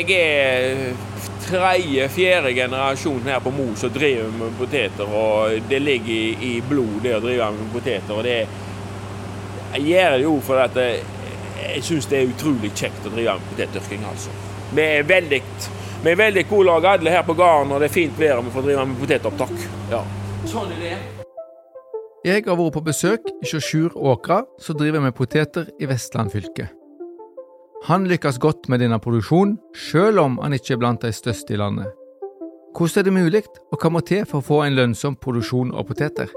jeg er tredje-fjerde generasjon her på Mo som driver med poteter. Og det ligger i, i blod, det å drive med poteter. Og det jeg gjør det jo for at jeg, syns det er utrolig kjekt å drive med potetdyrking, altså. Vi er veldig, vi er veldig gode lag alle her på gården, og det er fint vær og vi får drive med potetopptak. Ja. Sånn er det. Jeg har vært på besøk i Sjur Åkra, som driver med poteter i Vestland fylke. Han lykkes godt med denne produksjonen, selv om han ikke er blant de største i landet. Hvordan er det mulig, og hva må til for å få en lønnsom produksjon av poteter?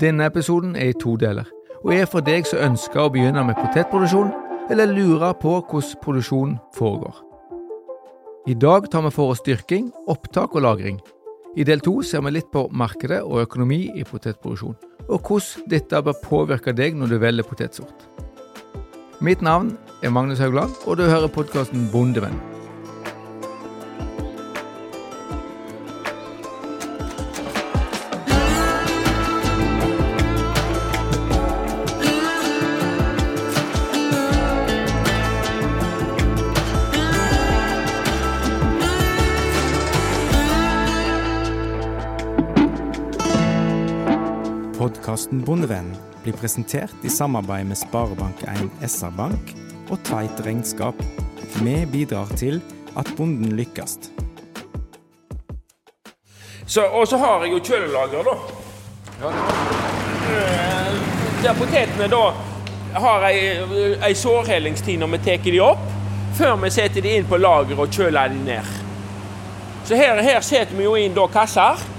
Denne episoden er i to deler, og er for deg som ønsker å begynne med potetproduksjon, eller lurer på hvordan produksjonen foregår. I dag tar vi for oss dyrking, opptak og lagring. I del to ser vi litt på markedet og økonomi i potetproduksjon, og hvordan dette bør påvirke deg når du velger potetsort. Mitt navn er Magnus Haugland, og du hører podkasten Bondevenn. Podkasten Bondevenn blir presentert i samarbeid med Sparebank1 SR-Bank og Tveit regnskap. Vi bidrar til at bonden lykkes. Så, og så har jeg jo kjølelager, da. Ja, eh, Der potetene da har ei, ei sårhellingstid når vi tar de opp, før vi setter de inn på lager og kjøler de ned. Så her, her setter vi jo inn da kasser.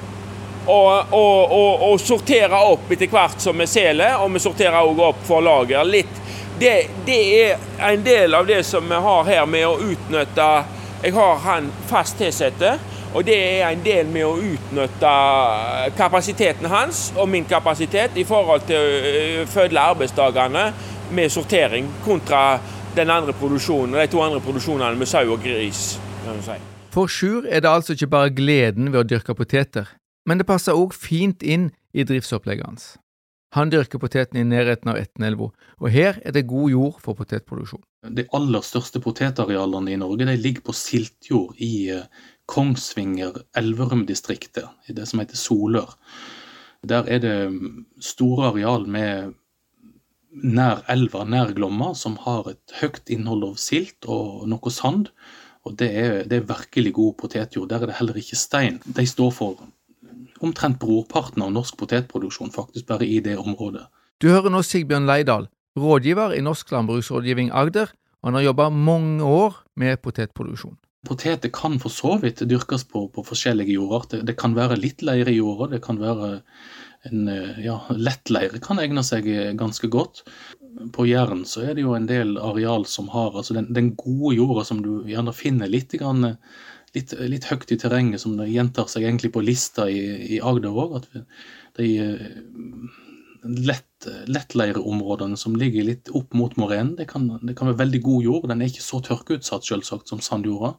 Og, og, og, og sorterer opp etter hvert som vi selger, og vi sorterer òg opp for lager. Litt det, det, er en del av det som vi har her med å utnytte Jeg har han fast tilsatte, og det er en del med å utnytte kapasiteten hans og min kapasitet i forhold til å fødle arbeidsdagene med sortering kontra den andre produksjonen, de to andre produksjonene med sau og gris. Si. For Sjur er det altså ikke bare gleden ved å dyrke poteter, men det passer òg fint inn i driftsopplegget hans. Han dyrker poteten i nærheten av Etnelva, og her er det god jord for potetproduksjon. De aller største potetarealene i Norge ligger på siltjord i eh, Kongsvinger-Elverum-distriktet, i det som heter Solør. Der er det mm, store areal med nær elva, nær Glomma, som har et høyt innhold av silt og noe sand. Og det er, det er virkelig god potetjord. Der er det heller ikke stein. De står for omtrent brorparten av norsk potetproduksjon faktisk bare i det området. Du hører nå Sigbjørn Leidal, rådgiver i Norsk landbruksrådgivning Agder, og han har jobba mange år med potetproduksjon. Poteter kan for så vidt dyrkes på, på forskjellige jordarter. Det, kan være litt leire jorda, det kan være en ja, lett leire kan egne seg ganske godt. På Jæren så er det jo en del areal som har altså den, den gode jorda som du gjerne finner litt grann litt, litt, høyt i terrenget, som det gjentar seg egentlig på lista i, i Agder òg. De eh, lett, lettleireområdene som ligger litt opp mot morenen, det kan, det kan, være veldig god jord. Den er ikke så tørkeutsatt selvsagt som sandjorda,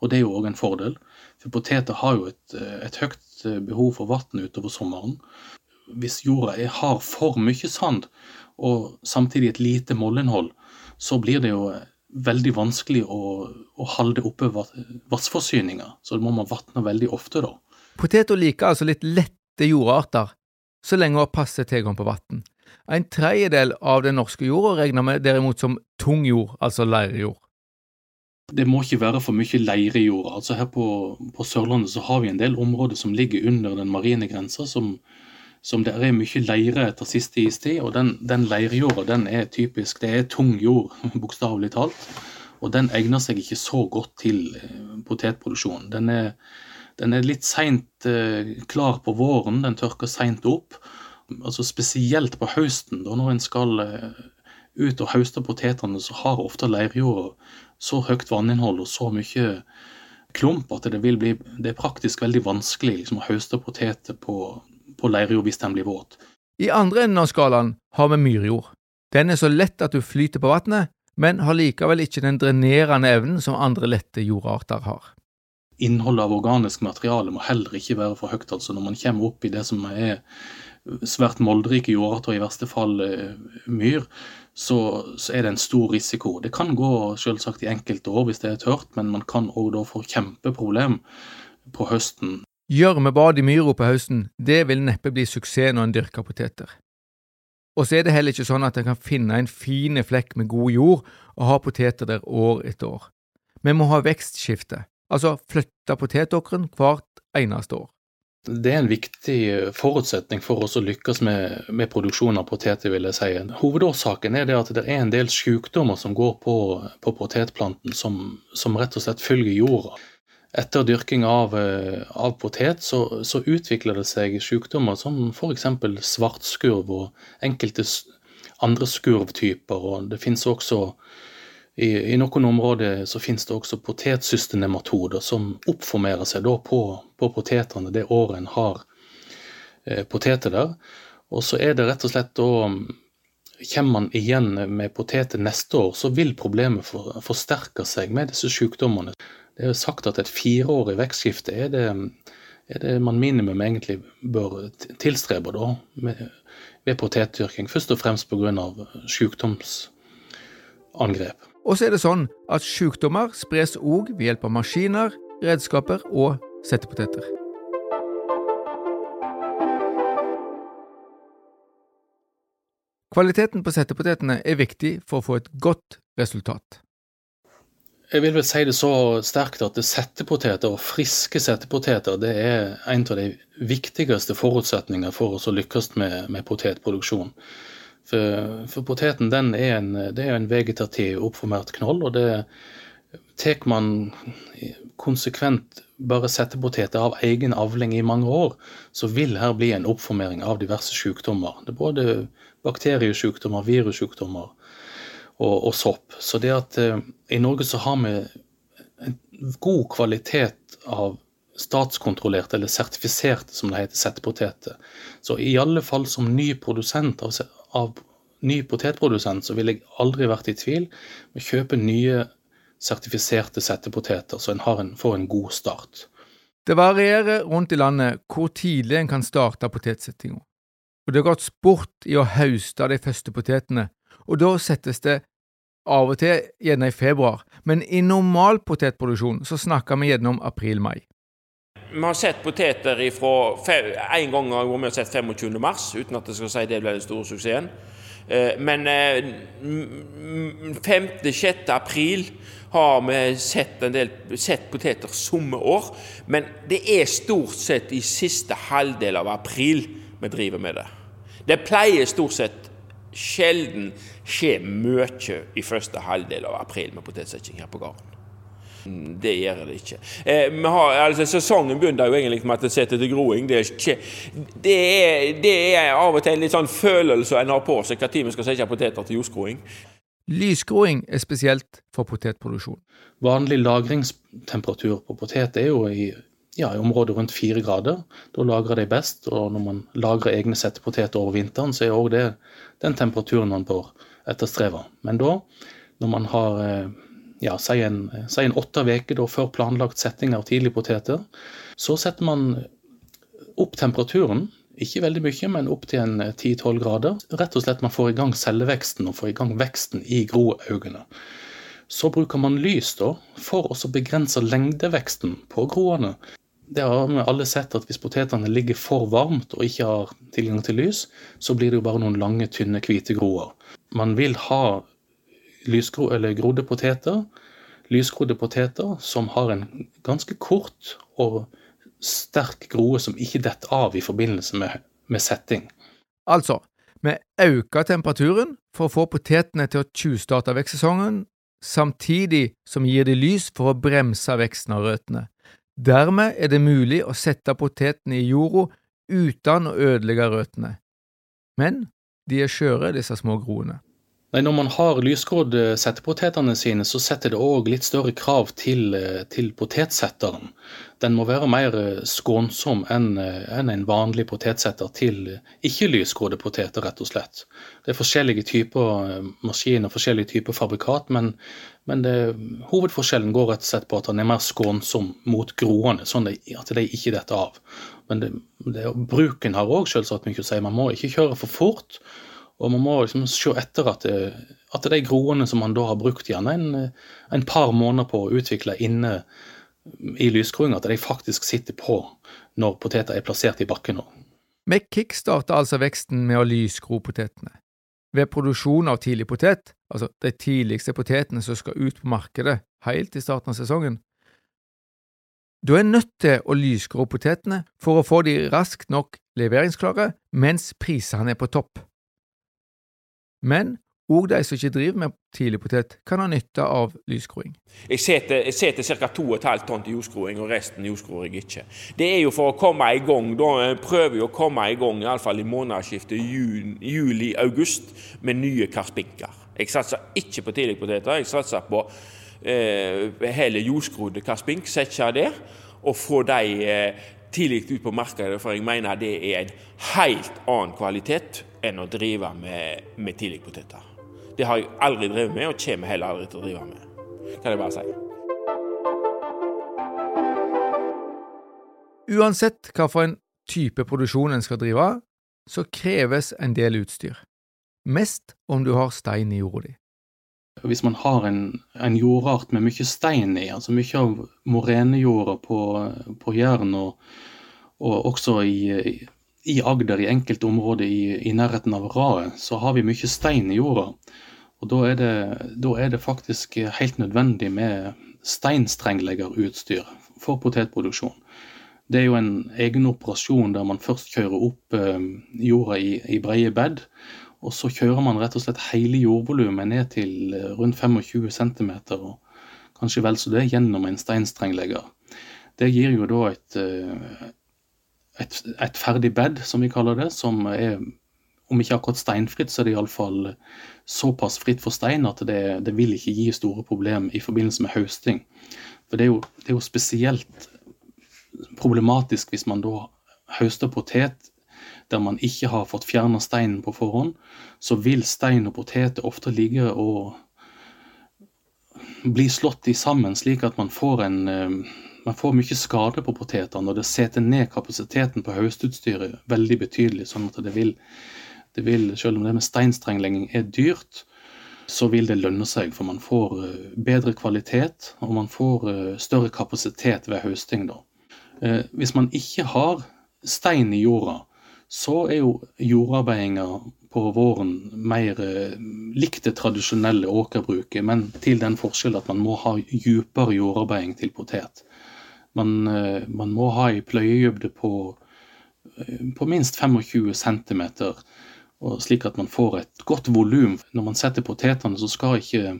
og det er jo òg en fordel. For poteter har jo et, et høyt behov for vann utover sommeren. Hvis jorda er, har for mye sand, og samtidig et lite mollinnhold, så blir det jo veldig vanskelig å, å holde oppe vannforsyninga, så må man vatne veldig ofte, da. Poteter liker altså litt lette jordarter, så lenge hun har passe tilgang på vann. En tredjedel av den norske jorda regner vi derimot som tung jord, altså leirjord. Det må ikke være for mye leirejord. Altså her på, på, Sørlandet så har vi en del områder som ligger under den marine grensa, som, som der er mye leire etter siste istid. Og den, den leirjorda den er typisk Det er tung jord, bokstavelig talt. Og den egner seg ikke så godt til eh, potetproduksjon. Den er, den er litt seint eh, klar på våren, den tørker seint opp. Altså Spesielt på høsten, da når en skal eh, ut og høste potetene, så har ofte leirjorda så høyt vanninnhold og så mye klump at det, bli, det er praktisk veldig vanskelig liksom, å høste poteter på, på leirjord hvis den blir våt. I andre enden av skalaen har vi myrjord. Den er så lett at du flyter på vannet, men har likevel ikke den drenerende evnen som andre lette jordarter har. Innholdet av organisk materiale må heller ikke være for høyt. altså Når man kommer opp i det som er svært moldrike jordarter, i verste fall myr, så, så, er det en stor risiko. Det kan gå selvsagt i enkelte år hvis det er tørt, men man kan òg da få kjempeproblem på høsten. Gjørmebad i myra på høsten, det vil neppe bli suksess når en dyrker poteter. Og så er det heller ikke sånn at en kan finne en fin flekk med god jord og ha poteter der år etter år. Vi må ha vekstskifte, altså flytte potetåkeren hvert eneste år. Det er en viktig forutsetning for oss å lykkes med, med produksjon av poteter, vil jeg si. Hovedårsaken er det at det er en del sykdommer som går på, på potetplanten, som, som, rett og slett følger jorda. Etter dyrking av, av potet så, så, utvikler det seg sykdommer som f.eks. svartskurv og enkelte andre skurvtyper. og Det finnes også i, I, noen områder så finnes det også potetsystenematoder som oppformerer seg på, på, potetene det året en har eh, poteter der. Og så er det rett og slett da Kommer man igjen med poteter neste år, så vil problemet for, forsterke seg med disse sykdommene. Det er jo sagt at et fireårig vekstskifte er det, er det man minimum egentlig bør tilstrebe da, med, ved potetdyrking. Først og fremst pga. sykdomsangrep. Og så er det sånn at sykdommer spres òg ved hjelp av maskiner, redskaper og settepoteter. Kvaliteten på settepotetene er viktig for å få et godt resultat. Jeg vil vel si det så sterkt at settepoteter og friske settepoteter det er en av de viktigste forutsetningene for å lykkes med, med potetproduksjon. For, for poteten den er en, det er en vegetativ oppformert knoll, og det tar man konsekvent bare settepoteter av egen avling i mange år, så vil her bli en oppformering av diverse sykdommer. Det er både bakteriesykdommer, virussykdommer og, og sopp. Så det at eh, i Norge så har vi en god kvalitet av statskontrollerte eller sertifiserte, som det heter, settepoteter. Så i alle fall som ny produsent av, av ny potetprodusent, så ville jeg aldri vært i tvil med å kjøpe nye sertifiserte settepoteter, så en, en får en god start. Det varierer rundt i landet hvor tidlig en kan starte potetsettinga. Og det er gått sport i å hauste de første potetene, og da settes det av og til gjerne i februar, men i normal potetproduksjon så snakker vi gjerne om april-mai. Vi har sett poteter ifra En gang har vi sett 25. mars, uten at jeg skal si det ble den store suksessen. Eh, men 5.-6. Eh, april har vi sett en del sett poteter somme år. Men det er stort sett i siste halvdel av april vi driver med det. Det pleier stort sett sjelden skje mye i første halvdel av april med potetsetting her på gården. Det gjør det ikke. Eh, har, altså, sesongen begynner jo egentlig med at det setter til groing. Det er, ikke, det, er, det er, av og til en litt sånn følelse en har på seg når vi skal sette poteter til jordskroing. Lysgroing er spesielt for potetproduksjon. Vanlig lagringstemperatur på potet er jo i, ja, i området rundt fire grader. Da lagrer de best. Og når man lagrer egne settepoteter over vinteren, så er òg det den temperaturen man bør etterstrebe. Men da, når man har eh, ja, si en, åtte uker før planlagt setting av tidligpoteter. Så setter man opp temperaturen, ikke veldig mye, men opp til en 10-12 grader. Rett og slett man får i gang celleveksten og får i gang veksten i groaugene. Så bruker man lys da, for å begrense lengdeveksten på groene. Det har vi alle sett at hvis potetene ligger for varmt og ikke har tilgang til lys, så blir det jo bare noen lange, tynne, hvite groer. Man vil ha lysgro, eller grodde poteter, lysgrodde poteter som har en ganske kort og sterk groe som ikke detter av i forbindelse med, med setting. Altså, vi øker temperaturen for å få potetene til å tjuvstarte vekstsesongen, samtidig som gir de lys for å bremse veksten av røttene. Dermed er det mulig å sette potetene i jorda uten å ødelegge røttene. Men de er skjøre, disse små groene. Nei, Når man har lysgrodd settepotetene sine, så setter det òg litt større krav til, til, potetsetteren. Den må være mer skånsom enn en, en vanlig potetsetter til ikke-lysgrodde poteter, rett og slett. Det er forskjellige typer maskiner, forskjellige typer fabrikat, men, men det, hovedforskjellen går rett og slett på at den er mer skånsom mot groene, sånn at de ikke detter av. Men det, det, bruken har òg selvsagt mye å si. Man må ikke kjøre for fort. Og man må liksom se etter at, det, at de groene som man da har brukt gjerne en, en par måneder på å utvikle inne i lysgroing, at de faktisk sitter på når poteter er plassert i bakken. Vi kickstarter altså veksten med å lysgro potetene. Ved produksjon av tidlig potet, altså de tidligste potetene som skal ut på markedet helt i starten av sesongen, du er nødt til å lysgro potetene for å få de raskt nok leveringsklare mens prisene er på topp. Men òg de som ikke driver med tidlig potet, kan ha nytte av lysskroing. Jeg setter, ca. 2,5 tonn til jordskroing, og resten jordskror jeg ikke. Det er jo for å komme i gang. Da prøver jeg å komme i gang i alle fall i månedsskiftet juli-august med nye karspinker. Jeg satser ikke på tidlig poteter. Jeg satser på eh, hele jordskrodde karspink. jeg det og få de eh, tidlig ut på markedet, for jeg mener det er en helt annen kvalitet enn å drive med, med tidligpoteter. Det har jeg aldri drevet med, og kommer heller aldri til å drive med. Kan jeg bare si. Uansett hvilken type produksjon en skal drive, så kreves en del utstyr. Mest om du har stein i jorda di. Hvis man har en, en, jordart med mye stein i, altså mye av morenejorda på, på Jæren og, og, også i, i, Agder, i enkelte områder i, i nærheten av raet, så har vi mye stein i jorda. Og da er, det, da er det faktisk helt nødvendig med steinstrengleggerutstyr for potetproduksjon. Det er jo en egen operasjon der man først kjører opp eh, jorda i, i breie bed, og så kjører man rett og slett hele jordvolumet ned til eh, rundt 25 cm, og kanskje vel så det, gjennom en steinstrenglegger. Det gir jo da et, eh, et, et ferdig bed, som vi kaller det, som er om ikke akkurat steinfritt, så er det iallfall såpass fritt for stein at det, det, vil ikke gi store problemer i forbindelse med høsting. For det er, jo, det er jo spesielt problematisk hvis man da høster potet der man ikke har fått fjerna steinen på forhånd, så vil stein og poteter ofte ligge og bli slått i sammen, slik at man får, en, eh, man får mye skade på potetene. Og det setter ned kapasiteten på høstutstyret veldig betydelig. sånn at det vil, det vil, selv om det med steinstrenglegging er dyrt, så vil det lønne seg, for man får eh, bedre kvalitet og man får eh, større kapasitet ved høsting. da. Hvis man ikke har stein i jorda, så er jo jordarbeidinga på våren mer eh, likt det tradisjonelle åkerbruket, men til den forskjell at man må ha djupere jordarbeiding til potet. Man, eh, man må ha ei pløyedybde på, eh, på, minst 25 cm, slik at man får et godt volum. Når man setter potetene, så skal ikke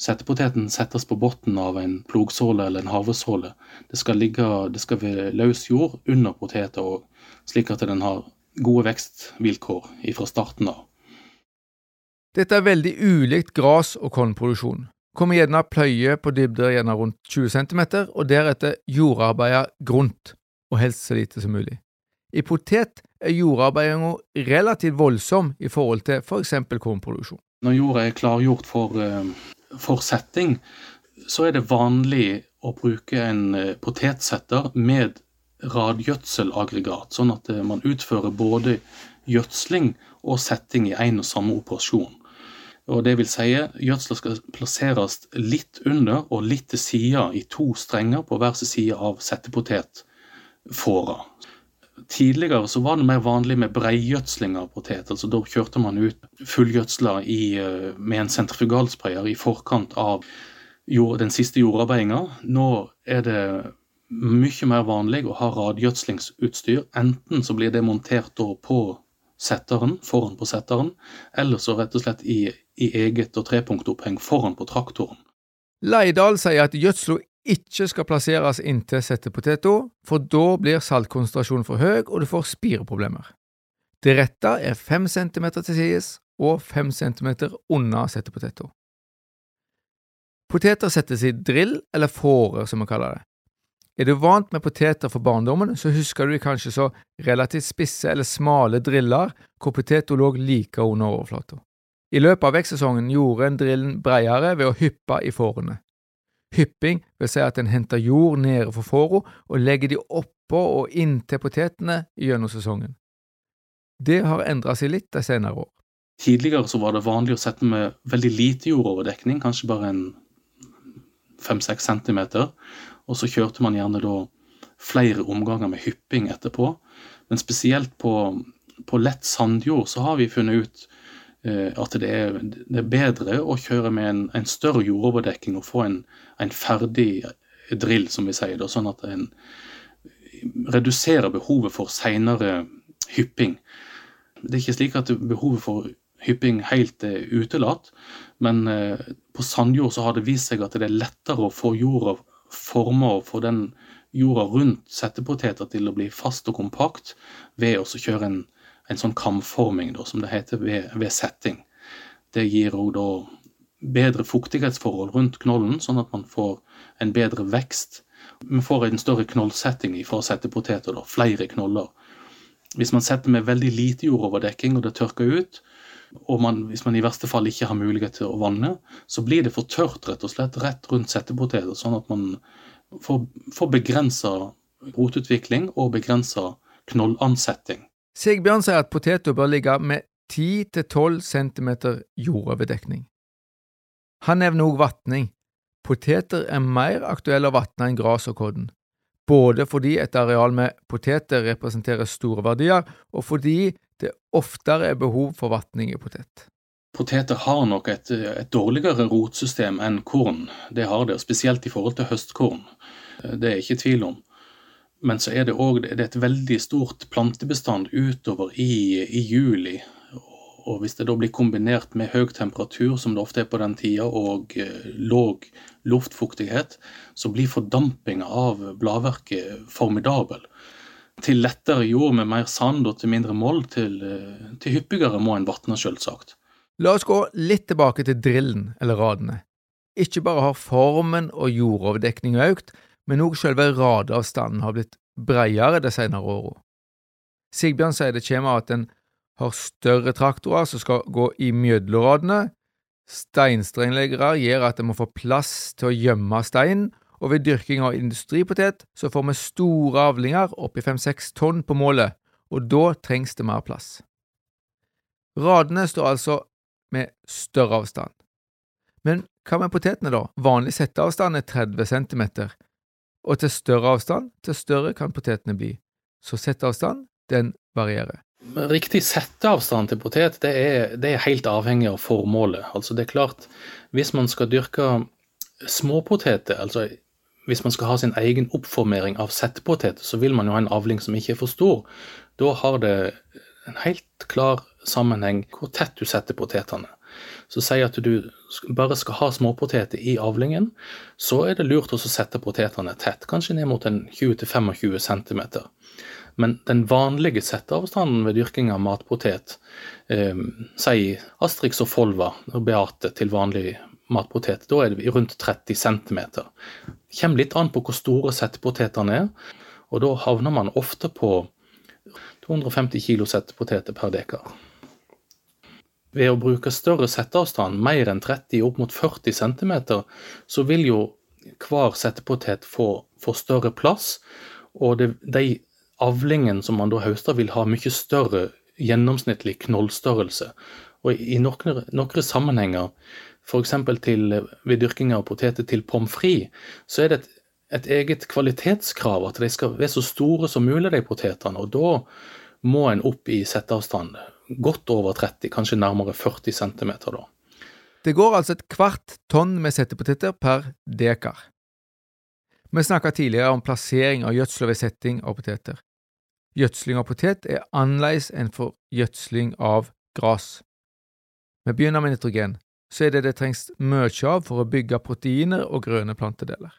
settepoteten settes på bunnen av en plogsåle eller en havesåle. Det skal, ligge, det skal være løs jord under poteter, slik at den har gode vekstvilkår fra starten av. Dette er veldig ulikt gras- og kornproduksjon. Kommer gjerne pløye på dybder gjerne rundt 20 cm, og deretter jordarbeide grunt, og helst så lite som mulig. I potet er jordarbeidinga relativt voldsom i forhold til f.eks. For kornproduksjon. Når jorda er klargjort for, eh, for setting, så er det vanlig å bruke en eh, potetsetter med radgjødselaggregat, sånn at eh, man utfører både gjødsling og setting i én og samme operasjon. Og det vil si, Gjødsla skal plasseres litt under og litt til sida i to strenger på hver side av settepotetfåra. Tidligere så var det mer vanlig med breigjødsling av potet. altså Da kjørte man ut fullgjødsla eh, med en sentrifugalsprayer i forkant av den siste jordarbeidinga. Nå er det mye mer vanlig å ha radgjødslingsutstyr. Enten så blir det montert på setteren, foran på setteren, eller så rett og slett i, i eget og trepunktoppheng foran på traktoren. Leidal sier at gjødsla ikke skal plasseres inntil settepoteta, for da blir saltkonsentrasjonen for høy og du får spireproblemer. Det rette er fem centimeter til sides og 5 cm unna settepoteta. Poteter settes i drill, eller fårer som vi kaller det. Er du vant med poteter fra barndommen, så husker du kanskje så relativt spisse eller smale driller hvor poteten lå like under overflata. I løpet av vekstsesongen gjorde en drillen bredere ved å hyppe i fårene. Hypping vil si at en henter jord nede for fåra og legger de oppå og inntil potetene gjennom sesongen. Det har endra seg litt de senere år. Tidligere så var det vanlig å sette med veldig lite jordoverdekning, kanskje bare en fem-seks centimeter. Og så kjørte man gjerne da flere omganger med hypping etterpå. Men spesielt på, på lett sandjord så har vi funnet ut eh, at det er, det er, bedre å kjøre med en, en større jordoverdekking og få en, en, ferdig drill, som vi sier, sånn at en reduserer behovet for seinere hypping. Det er ikke slik at behovet for hypping helt er utelatt, men eh, på sandjord så har det vist seg at det er lettere å få jorda forma og få den jorda rundt settepoteter til å bli fast og kompakt ved å kjøre en, en sånn kamforming, da, som det heter, ved, ved setting. Det gir òg da bedre fuktighetsforhold rundt knollen, sånn at man får en bedre vekst. Vi får en større knollsetting fra settepoteter, da, flere knoller. Hvis man setter med veldig lite jordoverdekking og det tørker ut, og man, hvis man i verste fall ikke har mulighet til å vanne, så blir det for tørt rett og slett rett rundt settepoteter, sånn at man får, får begrensa rotutvikling og begrensa knollansetting. Sigbjørn sier at poteter bør ligge med 10-12 cm jordoverdekning. Han nevner også vatning. Poteter er mer aktuelle å vatne enn gras og kodden, både fordi et areal med poteter representerer store verdier, og fordi det oftere er behov for vatning i potet. Poteter har nok et, et, dårligere rotsystem enn korn. Det har det, spesielt i forhold til høstkorn. Det er ikke tvil om. Men så er det òg et veldig stort plantebestand utover i, i, juli. Og hvis det da blir kombinert med høy temperatur, som det ofte er på den tida, og eh, låg luftfuktighet, så blir fordampinga av bladverket formidabel til lettere jord med mer sand og til mindre moll, til, eh, til hyppigere må en vatne, selvsagt. La oss gå litt tilbake til drillen, eller radene. Ikke bare har formen og jordoverdekninga økt, men òg selve radeavstanden har blitt bredere de senere åra. Sigbjørn sier det kommer av at en har større traktorer som skal gå i mjødleradene. Steinstrengleggere gjør at en må få plass til å gjemme stein, og ved dyrking av industripotet så får vi store avlinger opp i fem–seks tonn på målet, og da trengs det mer plass. Radene står altså med større avstand. Men hva med potetene, da? Vanlig setteavstand er 30 cm, og til større avstand, til større kan potetene bli. Så setteavstand, den varierer. Riktig setteavstand til potet det er, det er helt avhengig av formålet. Altså det er klart, Hvis man skal dyrke småpoteter, altså hvis man skal ha sin egen oppformering av settepotet, så vil man jo ha en avling som ikke er for stor. Da har det en helt klar sammenheng hvor tett du setter potetene. Så si at du bare skal ha småpoteter i avlingen, så er det lurt å sette potetene tett, kanskje ned mot en 20-25 cm. Men den vanlige setteavstanden ved dyrking av matpotet, eh, sier Astrix og Folva og Beate til vanlig matpotet. Da er det rundt 30 cm. Kommer litt an på hvor store settepotetene er, og da havner man ofte på 250 kilo settepoteter per dekar. Ved å bruke større setteavstand, mer enn 30 opp mot 40 cm, så vil jo hver settepotet få, få større plass, og det, de avlingene som man da høster, vil ha mye større gjennomsnittlig knollstørrelse. Og i noen sammenhenger f.eks. ved dyrking av poteter til pommes frites, så er det et, et, eget kvalitetskrav at de skal være så store som mulig, de potetene. Og da må en opp i setteavstand godt over 30, kanskje nærmere 40 cm da. Det går altså et kvart tonn med settepoteter per dekar. Vi snakka tidligere om plassering av gjødsel ved setting av poteter. Gjødsling av potet er annerledes enn for gjødsling av gras. Vi begynner med nitrogen så er det det trengs mye av for å bygge proteiner og grønne plantedeler.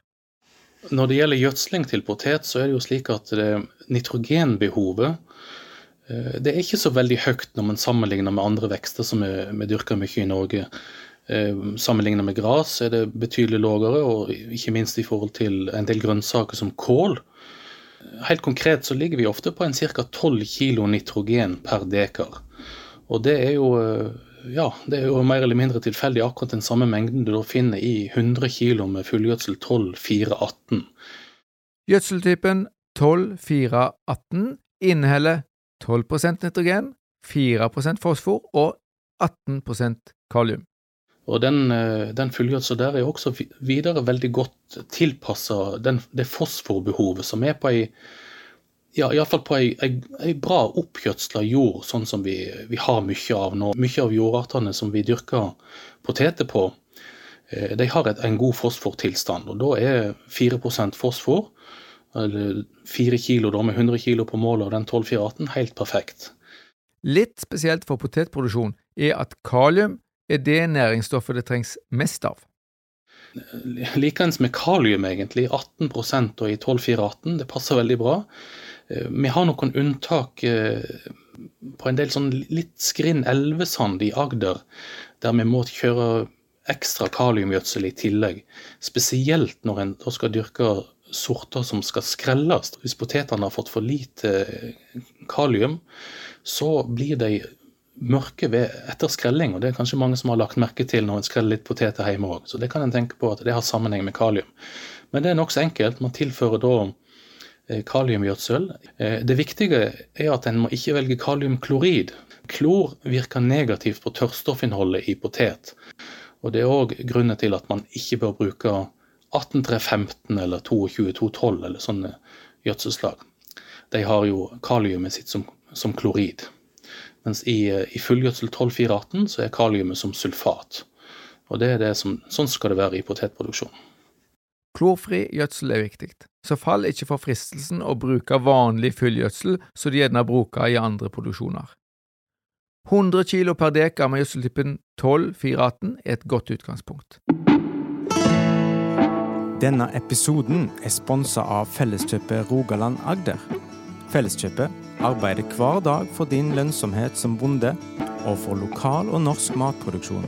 Når det gjelder gjødsling til potet, så er det jo slik at nitrogenbehovet Det er ikke så veldig høyt når man sammenligner med andre vekster som vi dyrker mye i Norge. Sammenlignet med gras er det betydelig lavere, og ikke minst i forhold til en del grønnsaker som kål. Helt konkret så ligger vi ofte på en ca. 12 kg nitrogen per dekar. Og det er jo ja, det er jo mer eller mindre tilfeldig akkurat den samme mengden du da finner i 100 kg med fullgjødsel 12-4-18. Gjødseltypen 12-4-18 inneholder 12% nitrogen, 4% fosfor og 18% kalium. Og den, den fullgjørelsen der er også videre veldig godt tilpassa det fosforbehovet som er på ei ja, iallfall på ei, ei, ei bra oppgjødsla jord, sånn som vi, vi, har mye av nå. Mye av jordartene som vi dyrker poteter på, eh, de har et, en god fosfortilstand. og Da er 4% fosfor, eller 4 kilo da, med 100 kilo på målet av den 12-4-18, helt perfekt. Litt spesielt for potetproduksjon er at kalium er det næringsstoffet det trengs mest av. Likeens med kalium, egentlig. 18% og i 12-4-18. Det passer veldig bra. Eh, vi har noen unntak eh, på en del sånn litt skrinn elvesand i Agder, der vi må kjøre ekstra kaliumgjødsel i tillegg. Spesielt når en skal dyrke sorter som skal skrelles. Hvis potetene har fått for lite eh, kalium, så blir de mørke ved etter skrelling, og det er kanskje mange som har lagt merke til når en skreller litt poteter hjemme òg. Så det kan en tenke på at det har sammenheng med kalium. Men det er nokså enkelt. Man tilfører da Eh, kaliumgjødsel. Eh, det viktige er at en må ikke velge kaliumklorid. Klor virker negativt på tørrstoffinnholdet i potet. Og Det er òg grunnen til at man ikke bør bruke 18315 eller 22212 eller sånne gjødselslag. De har jo kaliumet sitt som, som klorid. Mens i, eh, i fullgjødsel 12418 så er kaliumet som sulfat. Og det er det som, Sånn skal det være i potetproduksjon. Klorfri gjødsel er viktig, så fall ikke for fristelsen å bruke vanlig fullgjødsel som de gjerne bruker i andre produksjoner. 100 kg per dekar med gjødseltypen 12-418 er et godt utgangspunkt. Denne episoden er sponsa av Felleskjøpet Rogaland Agder. Felleskjøpet arbeider hver dag for din lønnsomhet som bonde, og for lokal og norsk matproduksjon.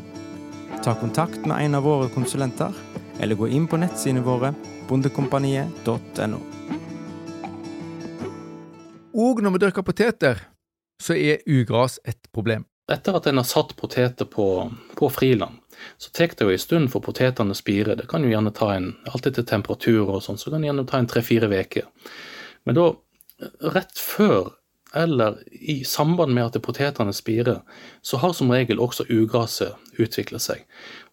Ta kontakt med en av våre konsulenter eller gå inn på nettsidene våre bondekompaniet.no. Og når vi dyrker poteter, så er ugras et problem. Etter at en har satt poteter på, på friland, så tar det jo en stund for potetene å spire. Det kan jo gjerne ta en, alltid til temperatur og sånn, så kan det gjerne ta en tre-fire uker. Men da, rett før eller i samband med at potetene spirer, så har som regel også ugraset utviklet seg.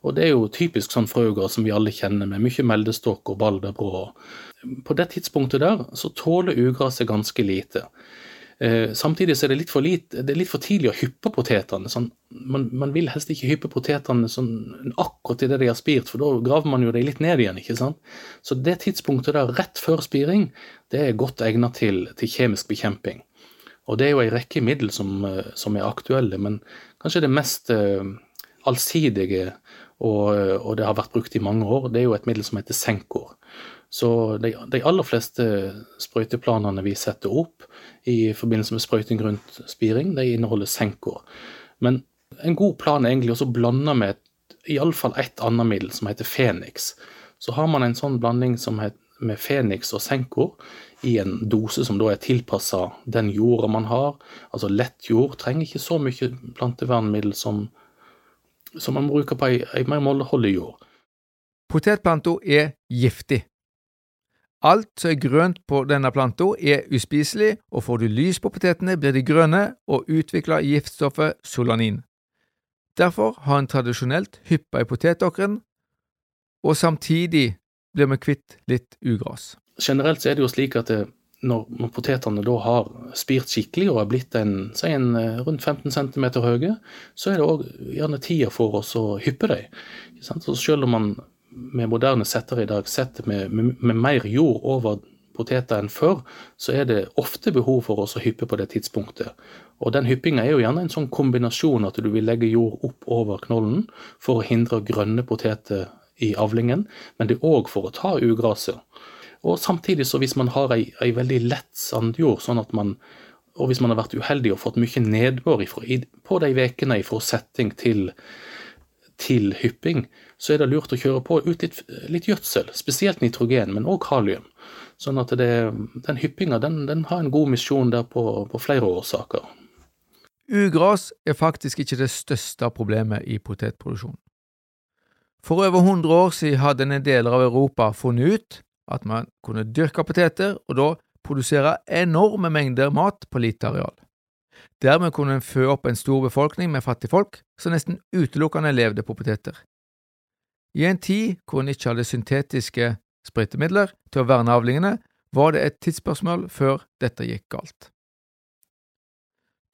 Og det er jo typisk sånn frøugras som vi alle kjenner, med mye meldestokk og balderbrå. På det tidspunktet der så tåler ugraset ganske lite. Eh, samtidig så er det litt for, lite, det er litt for tidlig å hyppe potetene. Sånn, man, man, vil helst ikke hyppe potetene sånn, akkurat idet de har spirt, for da graver man jo dem litt ned igjen. ikke sant? Så det tidspunktet der rett før spiring, det er godt egnet til, til kjemisk bekjemping. Og det er jo en rekke middel som, eh, som er aktuelle, men kanskje det mest uh, allsidige og, og, det har vært brukt i mange år, det er jo et middel som heter Senkor. Så de, de, aller fleste sprøyteplanene vi setter opp i forbindelse med sprøyting rundt spiring, de inneholder Senkor. Men en god plan er egentlig også å blande med iallfall ett annet middel som heter Fenix. Så har man en sånn blanding heter, med Fenix og Senkor i en dose som da er tilpassa den jorda man har. Altså lett jord trenger ikke så mye plantevernmiddel som som man bruker på ei, ei mer målholdig jord. Potetplanta er giftig. Alt som er grønt på denne planta er uspiselig, og får du lys på potetene, blir de grønne og utvikler giftstoffet solanin. Derfor har en tradisjonelt hyppa i potetåkeren, og samtidig blir vi kvitt litt ugras. Generelt er det jo slik at det, når, når, potetene da har spirt skikkelig og er blitt en, si en eh, rundt 15 cm høye, så er det òg gjerne tida for oss å hyppe dem. Selv om man med moderne setter i dag setter med, med, med, mer jord over poteter enn før, så er det ofte behov for oss å hyppe på det tidspunktet. Og den hyppinga er jo gjerne en sånn kombinasjon at du vil legge jord opp over knollen for å hindre grønne poteter i avlingen, men det er òg for å ta ugraset. Og samtidig så hvis man har ei, ei veldig lett sandjord, sånn at man og hvis man har vært uheldig og fått mye nedbør ifra, på de ukene fra setting til, til, hypping, så er det lurt å kjøre på ut litt, litt gjødsel, spesielt nitrogen, men òg kalium. Sånn at det, den hyppinga den, den, har en god misjon der på, på flere årsaker. Ugras er faktisk ikke det største problemet i potetproduksjonen. For over 100 år siden hadde en deler av Europa funnet ut at man kunne dyrke poteter, og da produsere enorme mengder mat på lite areal. Dermed kunne en fø opp en stor befolkning med fattigfolk som nesten utelukkende levde på poteter. I en tid hvor en ikke hadde syntetiske spritemidler til å verne avlingene, var det et tidsspørsmål før dette gikk galt.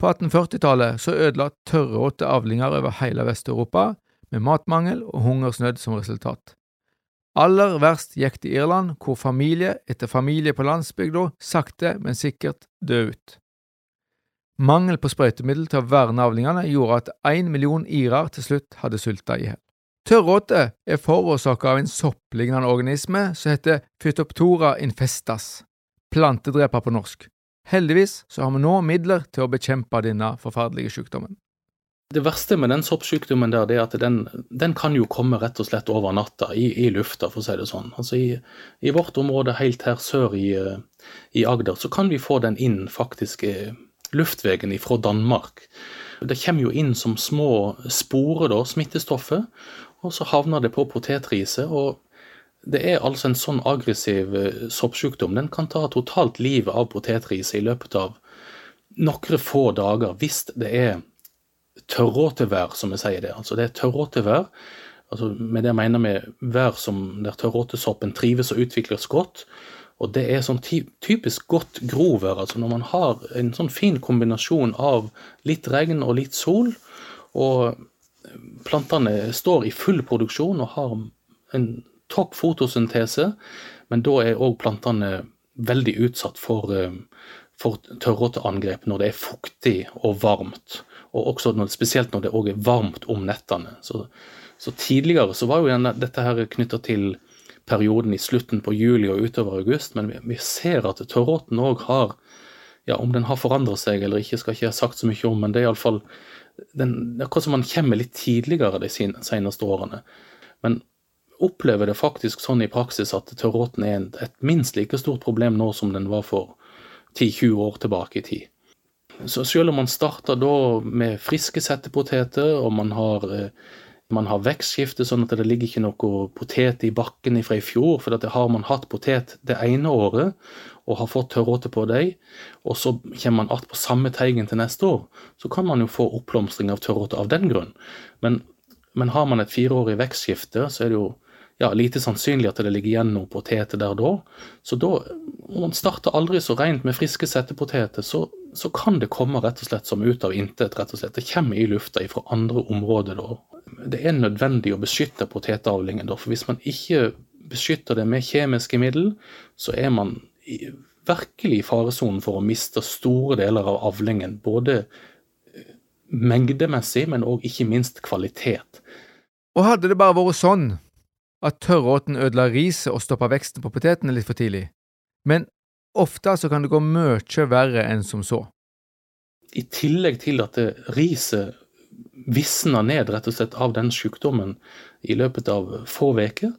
På 1840-tallet så ødela tørråte avlinger over hele Vest-Europa, med matmangel og hungersnød som resultat. Aller verst gikk det i Irland, hvor familie etter familie på landsbygda sakte, men sikkert døde ut. Mangel på sprøytemiddel til å verne avlingene gjorde at én million irer til slutt hadde sulta i hjel. Tørråte er forårsaka av en sopplignende organisme som heter Phytoptora infestas, plantedreper på norsk. Heldigvis så har vi nå midler til å bekjempe denne forferdelige sykdommen. Det verste med den soppsykdommen der, det er at den, den, kan jo komme rett og slett over natta, i, i lufta, for å si det sånn. Altså i, i, vårt område helt her sør i, i, Agder, så kan vi få den inn faktisk luftveien fra Danmark. Det kommer jo inn som små sporer, da, smittestoffet, og så havner det på potetriset. og det er altså en sånn aggressiv eh, soppsykdom. Den kan ta totalt livet av potetriset i løpet av noen få dager, hvis det er tørråtevær, som vi sier det. Altså det er tørråtevær. Altså med det mener vi vær som der tørråtesoppen trives og utvikles godt. Og det er sånn typisk godt grovær. Altså når man har en sånn fin kombinasjon av litt regn og litt sol, og plantene står i full produksjon og har en topp fotosyntese, men da er òg plantene veldig utsatt for, eh, for tørråteangrep når det er fuktig og varmt og også når, spesielt når det òg er varmt om nettene. Så, så, tidligere så var jo dette her knytta til perioden i slutten på juli og utover august, men vi, ser at tørråten òg har ja, Om den har forandret seg eller ikke, skal ikke jeg ha sagt så mye om, men det er iallfall akkurat som man kommer litt tidligere de seneste årene. Men opplever det faktisk sånn i praksis at tørråten er et minst like stort problem nå som den var for 10-20 år tilbake i tid. Så selv om man starter da med friske settepoteter, og man har, eh, man har vekstskifte, sånn at det ligger ikke noe potet i bakken fra i fjor, for det har man hatt potet det ene året og har fått tørråte på dem, og så kommer man att på samme teigen til neste år, så kan man jo få oppblomstring av tørråte av den grunn. Men, men har man et fireårig vekstskifte, så er det jo ja, lite sannsynlig at det ligger igjen noe poteter der da. Så da, om man starter aldri så rent med friske settepoteter, så, så, kan det komme rett og slett som ut av intet. rett og slett. Det kommer i lufta fra andre områder da. Det er nødvendig å beskytte potetavlingen, da, for hvis man ikke beskytter det med kjemiske middel, så er man i, virkelig i faresonen for å miste store deler av avlingen. Både eh, mengdemessig, men òg ikke minst kvalitet. Og hadde det bare vært sånn at tørråten ødela riset og stoppa veksten på potetene litt for tidlig, men ofte så kan det gå mye verre enn som så. I tillegg til at riset visner ned rett og slett av den sykdommen i løpet av få uker,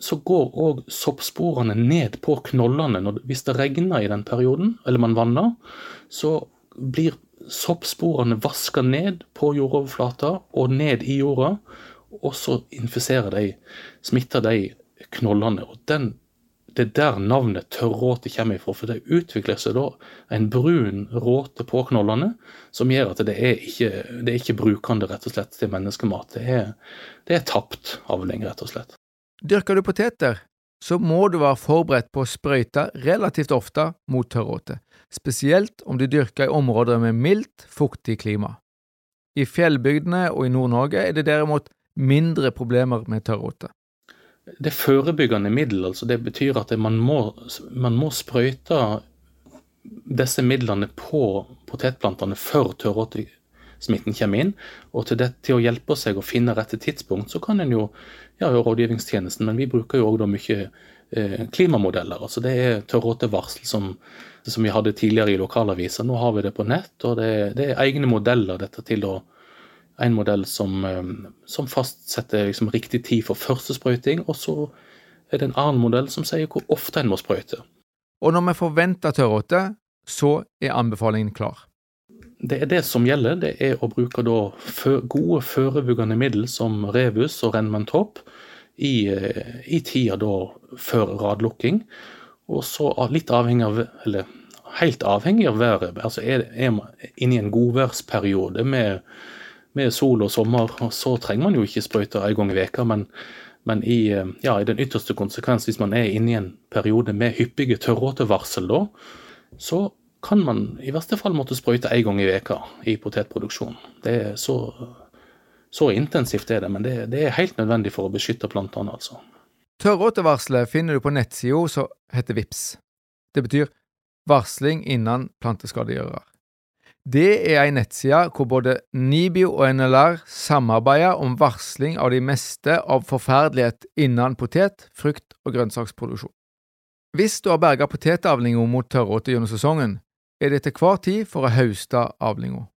så går òg soppsporene ned på knollene. Hvis det regner i den perioden, eller man vanner, så blir soppsporene vaska ned på jordoverflata og ned i jorda, og så infiserer de, smitter de knollene. og den det er der navnet tørråte kommer ifra. For det utvikler seg da en brun råte på knollene som gjør at det er ikke, det er ikke brukende rett og slett til menneskemat. Det er, det er tapt avling, rett og slett. Dyrker du poteter, så må du være forberedt på å sprøyte relativt ofte mot tørråte, spesielt om du dyrker i områder med mildt, fuktig klima. I fjellbygdene og i Nord-Norge er det derimot mindre problemer med tørråte. Det er forebyggende middel, altså det betyr at man må, man må sprøyte disse midlene på potetplantene før tørråtesmitten kommer inn. Og til, det, til, å hjelpe seg å finne rette tidspunkt, så kan en jo ja, rådgivningstjenesten, men vi bruker jo òg mye eh, klimamodeller. Altså det er tørråtevarsel som, som vi hadde tidligere i lokalaviser. Nå har vi det på nett, og det, det er egne modeller dette til å en modell som, som fastsetter liksom riktig tid for første sprøyting, og så er det en annen modell som sier hvor ofte en må sprøyte. Og når vi forventer tørråte, så er anbefalingen klar. Det er det som gjelder. Det er å bruke gode forebyggende middel som Revus og Renmentopp i, eh, i tida da før radlukking. Og så litt avhengig av eller helt avhengig av været. Altså er, er man inne i en godværsperiode med, med, sol og sommer, så trenger man jo ikke sprøyte en gang i veka, men, men i, eh, ja, i, den ytterste konsekvens, hvis man er inne i en periode med hyppige tørråtevarsel, da, så kan man i verste fall måtte sprøyte en gang i veka i potetproduksjon. Det er så, så intensivt er det, men det, det, er helt nødvendig for å beskytte plantene, altså. Tørråtevarselet finner du på nettsida som heter VIPS. Det betyr varsling innen planteskadegjører. Det er ei nettside hvor både NIBIO og NLR samarbeider om varsling av de meste av forferdelighet innen potet-, frukt- og grønnsaksproduksjon. Hvis du har berga potetavlinga mot tørråte gjennom sesongen, er det til hver tid for å høste avlinga.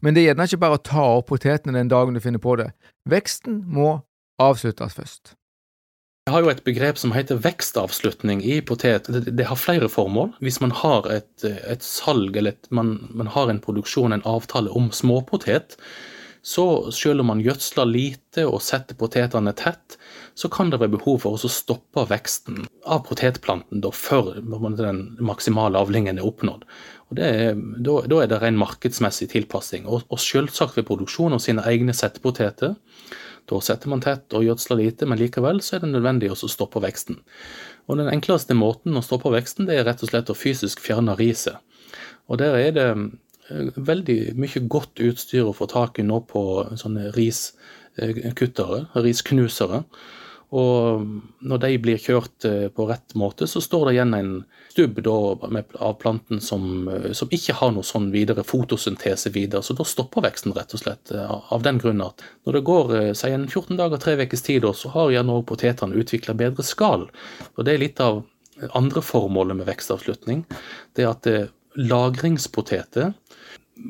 Men det er gjerne ikke bare å ta opp potetene den dagen du finner på det. Veksten må avsluttes først. Jeg har jo et begrep som heter vekstavslutning i potet. Det, har flere formål. Hvis man har et, et salg eller et, man, man, har en produksjon, en avtale om småpotet, så selv om man gjødsler lite og setter potetene tett, så kan det være behov for å stoppe veksten av potetplanten da, før den maksimale avlingen er oppnådd. Og er, da, da, er det ren markedsmessig tilpassing. Og, og selvsagt ved produksjon av sine egne settepoteter. Da setter man tett og gjødsler lite, men likevel så er det nødvendig å stoppe veksten. Og Den enkleste måten å stoppe veksten det er rett og slett å fysisk fjerne riset. Og Der er det eh, veldig mye godt utstyr å få tak i nå på sånne riskuttere, risknusere. Og når de blir kjørt eh, på rett måte, så står det igjen en stubb av planten som, eh, som, ikke har noe sånn videre fotosyntese videre. Så da stopper veksten, rett og slett. Eh, av den grunn at når det går si en 14 dager, tre ukers tid, så har gjerne òg potetene utvikla bedre skall. Og det er litt av andre formålet med vekstavslutning. Det er at lagringspoteter,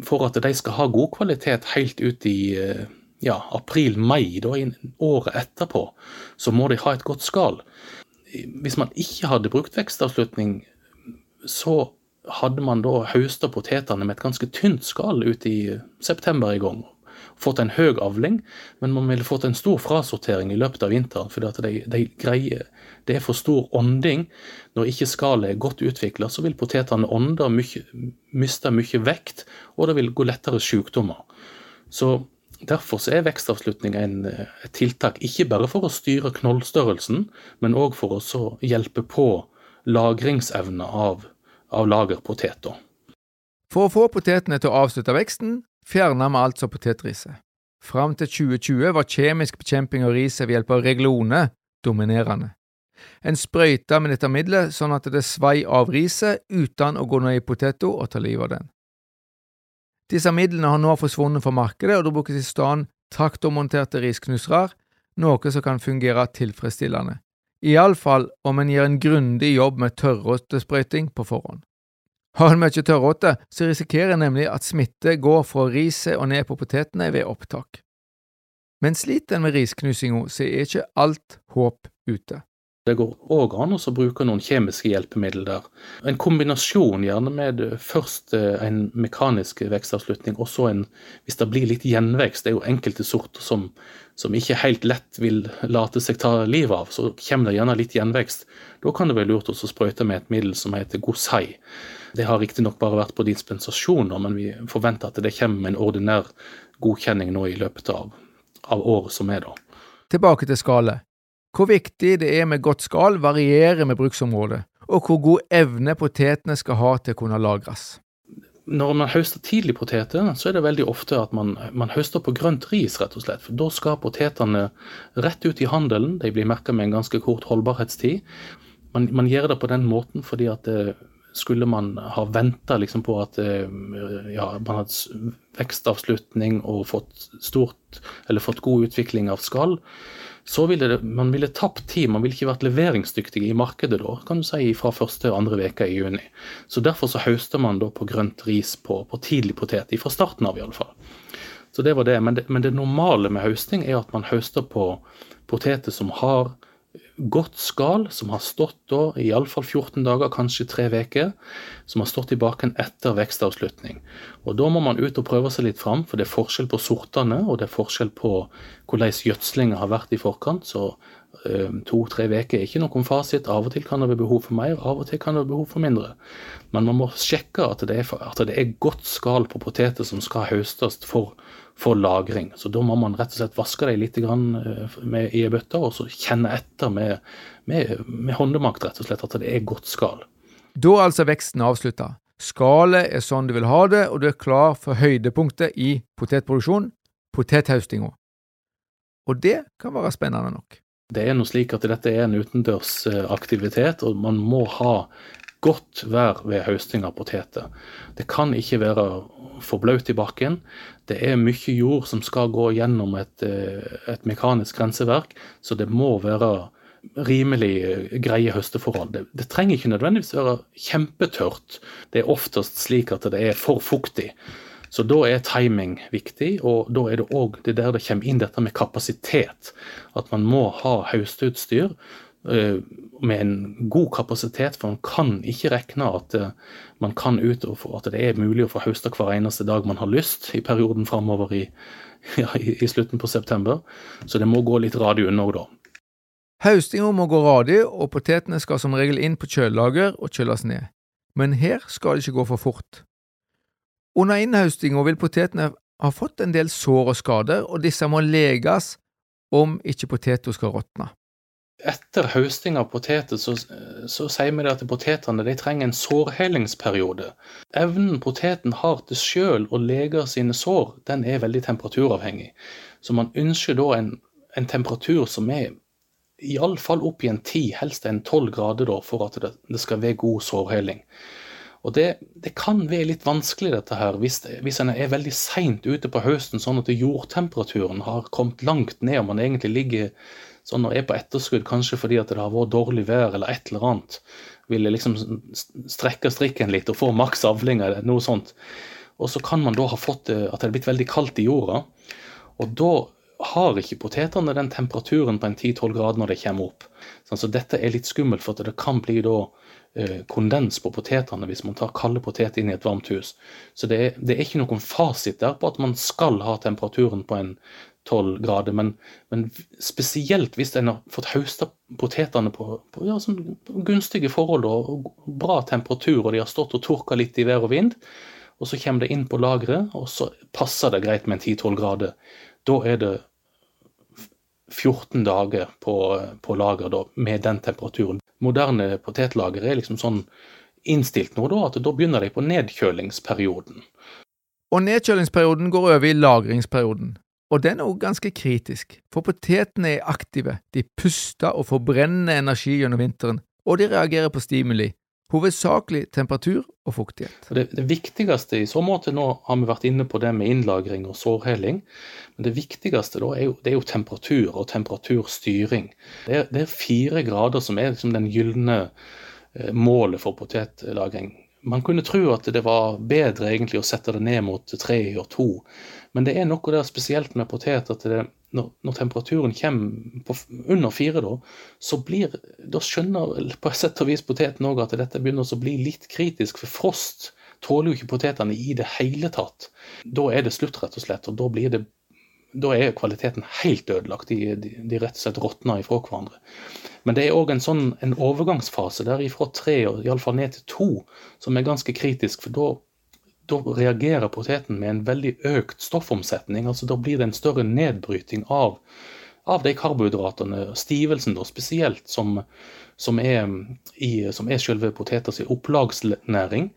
for at de skal ha god kvalitet helt ut i ja, april-mai, året etterpå, så må de ha et godt skall. Hvis man ikke hadde brukt vekstavslutning, så hadde man da høsta potetene med et ganske tynt skall ut i september i gang. Fått en høy avling, men man ville fått en stor frasortering i løpet av vinteren. fordi de, de greier, Det er for stor ånding. Når ikke skallet er godt utvikla, så vil potetene ånde, miste mye vekt, og det vil gå lettere sykdommer. Så Derfor er vekstavslutning et tiltak ikke bare for å styre knollstørrelsen, men òg for å hjelpe på lagringsevne av, av lagerpoteter. For å få potetene til å avslutte veksten, fjerna vi altså potetriset. Fram til 2020 var kjemisk bekjemping av riset ved hjelp av reglone dominerende. En sprøyta med dette middelet sånn at det svei av riset uten å gå ned i poteta og ta livet av den. Disse midlene har nå forsvunnet fra markedet, og det brukes i stedet traktormonterte risknusere, noe som kan fungere tilfredsstillende, iallfall om en gjør en grundig jobb med tørråtesprøyting på forhånd. Har en mye tørråte, så risikerer en nemlig at smitte går fra riset og ned på potetene ved opptak. Men sliter en med risknusinga, så er ikke alt håp ute. Det går òg an å bruke noen kjemiske hjelpemidler der. En kombinasjon gjerne med først eh, en mekanisk vekstavslutning, og så en Hvis det blir litt gjenvekst, det er jo enkelte sorter som, som ikke helt lett vil late seg ta livet av, så kommer det gjerne litt gjenvekst. Da kan det være lurt å sprøyte med et middel som heter Gosei. Det har riktignok bare vært på dispensasjon, men vi forventer at det kommer med en ordinær godkjenning nå i løpet av, av året som er, da. Tilbake til skallet. Hvor viktig det er med godt skall, varierer med bruksområdet, og hvor god evne potetene skal ha til å kunne lagres. Når man høster tidlig poteter, så er det veldig ofte at man, man høster på grønt ris, rett og slett. For da skal potetene rett ut i handelen, de blir merka med en ganske kort holdbarhetstid. Man, man, gjør det på den måten fordi at det, skulle man ha venta liksom på at eh, ja, man hadde vekstavslutning og fått stort, fått god utvikling av skall, så ville det, man ville tapt tid. Man ville ikke vært leveringsdyktig i markedet da, kan du si, fra første og andre veka i juni. Så Derfor så høster man da på grønt ris på, på tidlig potet, fra starten av iallfall. Så det var det. Men, det. men det normale med høsting er at man høster på poteter som har godt skall som har stått da iallfall 14 dager, kanskje tre uker, som har stått i baken etter vekstavslutning. Og Da må man ut og prøve seg litt fram, for det er forskjell på sortene, og det er forskjell på hvordan gjødslinga har vært i forkant. Så eh, to-tre uker er ikke noen fasit. Av og til kan det være behov for mer, av og til kan det være behov for mindre. Men man må sjekke at det er, at det er godt skall på poteter som skal høstes for for lagring. Så da må man rett og slett vaske dem litt eh, med, i ei bøtte, og så kjenne etter med, med, med, håndemakt rett og slett at det er godt skall. Da er altså veksten avslutta. Skallet er sånn du vil ha det, og du er klar for høydepunktet i potetproduksjon, potethøstinga. Og det kan være spennende nok. Det er noe slik at dette er en utendørsaktivitet, og man må ha godt vær ved høsting av poteter. Det kan ikke være for i bakken. Det er mye jord som skal gå gjennom et, eh, et mekanisk renseverk, så det må være rimelig eh, greie høsteforhold. Det, det, trenger ikke nødvendigvis være kjempetørt. Det er oftest slik at det er for fuktig. Så da er timing viktig, og da er det òg der det kommer inn dette med kapasitet. At man må ha høsteutstyr med en god kapasitet, for man kan ikke regne at eh, man kan ut og at det er mulig å få høsta hver eneste dag man har lyst i perioden framover i, ja, i, slutten på september. Så det må gå litt radig unna da. Høstinga må gå radig, og potetene skal som regel inn på kjølelager og kjøles ned. Men her skal det ikke gå for fort. Under innhøstinga vil potetene ha fått en del sår og skader, og disse må leges om ikke poteta skal råtne etter høsting av poteter så, så, sier vi at potetene de trenger en sårhelingsperiode. Evnen poteten har til sjøl å lege sine sår, den er veldig temperaturavhengig. Så man ønsker da en, en temperatur som er iallfall opp i en 10, helst en 12 grader, da, for at det, det skal være god sårheling. Og det, det, kan være litt vanskelig dette her, hvis, hvis en er veldig seint ute på høsten, sånn at jordtemperaturen har kommet langt ned og man egentlig ligger sånn og er på etterskudd, kanskje fordi at det har vært dårlig vær eller et eller annet, ville liksom strekke strikken litt og få maks avling eller noe sånt. Og så kan man da ha fått at det er blitt veldig kaldt i jorda. Og da har ikke potetene den temperaturen på en 10-12 grader når de kommer opp. Så dette er litt skummelt, for det kan bli da kondens på potetene hvis man tar kalde poteter inn i et varmt hus. Så det er, det er, ikke noen fasit der på at man skal ha temperaturen på en 12 grader. Men, men, spesielt hvis en har fått høsta potetene på, på, ja, sånn gunstige forhold og bra temperatur, og de har stått og tørka litt i vær og vind, og så kommer det inn på lageret, og så passer det greit med en 10-12 grader. Da er det 14 dager på, på lager da, med den temperaturen. Moderne potetlager er liksom sånn innstilt nå da, at da begynner de på nedkjølingsperioden. Og nedkjølingsperioden går over i lagringsperioden. Og den er òg ganske kritisk, for potetene er aktive, de puster og forbrenner energi gjennom vinteren, og de reagerer på stimuli, hovedsakelig temperatur og fuktighet. Det, det, viktigste i så måte, nå har vi vært inne på det med innlagring og sårheling, men det viktigste da er jo, det er jo temperatur og temperaturstyring. Det er, det er fire grader som er liksom den gylne eh, målet for potetlagring. Man kunne tro at det var bedre egentlig å sette det ned mot tre og to, men det er noe der spesielt med potet at det, når, når, temperaturen kommer på, under fire, da, så blir Da skjønner på et sett og vis poteten òg at dette begynner å bli litt kritisk, for frost tåler jo ikke potetene i det hele tatt. Da er det slutt, rett og slett, og da blir det da er kvaliteten helt ødelagt. De, de, de rett og slett råtner ifra hverandre. Men det er òg en sånn en overgangsfase der ifra tre og iallfall ned til to som er ganske kritisk. For da da reagerer poteten med en veldig økt stoffomsetning. altså Da blir det en større nedbryting av, av de karbohydratene, stivelsen da spesielt, som, som, er, i, som er selve poteters opplagsnæring.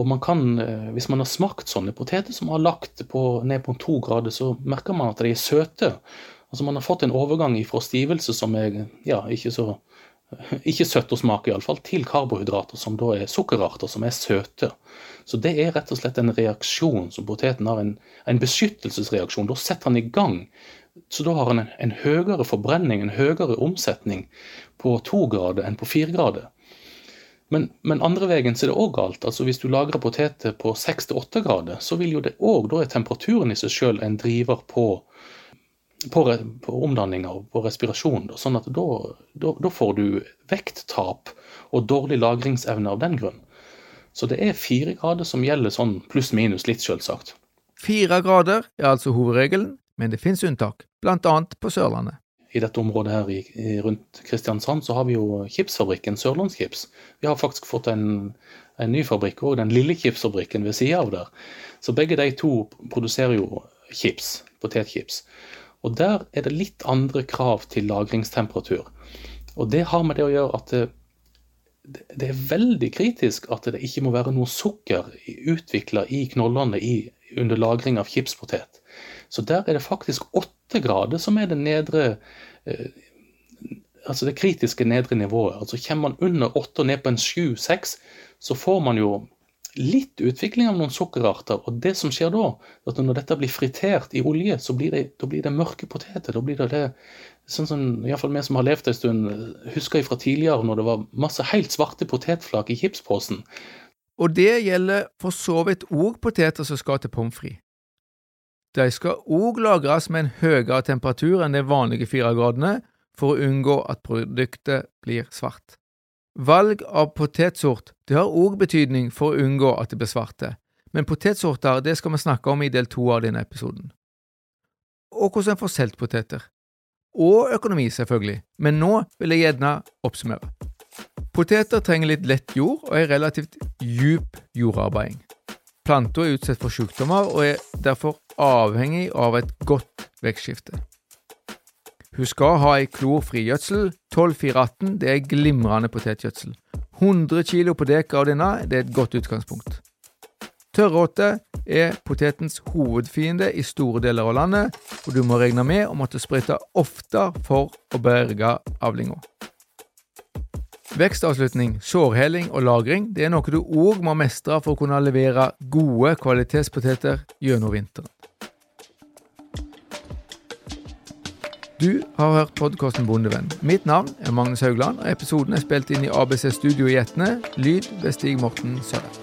Og man kan, eh, hvis man har smakt sånne poteter som har lagt på, ned på to grader, så merker man at de er søte. Altså Man har fått en overgang fra stivelse som er ja, ikke så ikke søtt å smake iallfall, til karbohydrater som da er sukkerarter, som er søte. Så det er rett og slett en reaksjon som poteten har, en, en beskyttelsesreaksjon. Da setter han i gang. Så da har han en, en høyere forbrenning, en høyere omsetning på to grader enn på fire grader. Men, men, andre veien så er det òg galt. altså Hvis du lagrer poteter på seks til åtte grader, så vil jo det òg Da er temperaturen i seg sjøl en driver på, på, på omdanninga og på respirasjon. Sånn at da, da, da, får du vekttap og dårlig lagringsevne av den grunn. Så det er fire grader som gjelder sånn pluss-minus litt, selvsagt. Fire grader er altså hovedregelen, men det finnes unntak, bl.a. på Sørlandet. I dette området her i, i, rundt Kristiansand så har vi jo chipsfabrikken Sørlandskips. Vi har faktisk fått en, en ny fabrikk òg, den lille chipsfabrikken ved sida av der. Så begge de to produserer jo chips, potetchips. Og der er det litt andre krav til lagringstemperatur. Og det har med det å gjøre at det, er veldig kritisk at det ikke må være noe sukker utvikla i knollene i, under lagring av chipspotet. Så der er det faktisk åtte grader som er det nedre eh, Altså det kritiske nedre nivået. Altså Kommer man under åtte og ned på en sju-seks, så får man jo litt utvikling av noen sukkerarter. Og det som skjer da, at når dette blir fritert i olje, så blir det, blir det mørke poteter. Da blir det det sånn som iallfall vi som har levd en stund, husker fra tidligere når det var masse helt svarte potetflak i chipsposen. Og det gjelder for så vidt òg poteter som skal til pommes frites. De skal òg lagres med en høyere temperatur enn de vanlige fire gradene for å unngå at produktet blir svart. Valg av potetsort det har òg betydning for å unngå at det blir svarte, men potetsorter det skal vi snakke om i del to av denne episoden. Og hvordan en får solgt poteter og økonomi, selvfølgelig, men nå vil jeg gjerne oppsummere. Poteter trenger litt lett jord og er relativt djup jordarbeiding. Planta er utsatt for sykdommer og er derfor avhengig av et godt vekstskifte. Hun skal ha ei klorfri gjødsel. 12418 det er glimrende potetgjødsel. 100 kg på dekar av denne det er et godt utgangspunkt. Tørråte er potetens hovedfiende i store deler av landet, og du må regne med å måtte sprøyte ofte for å berge avlinga. Vekstavslutning, sårheling og lagring det er noe du òg må mestre for å kunne levere gode kvalitetspoteter gjennom vinteren. Du har hørt podkasten Bondevenn. Mitt navn er Magnus Haugland, og episoden er spilt inn i ABC Studio i Etne. Lyd ved Stig Morten Søre.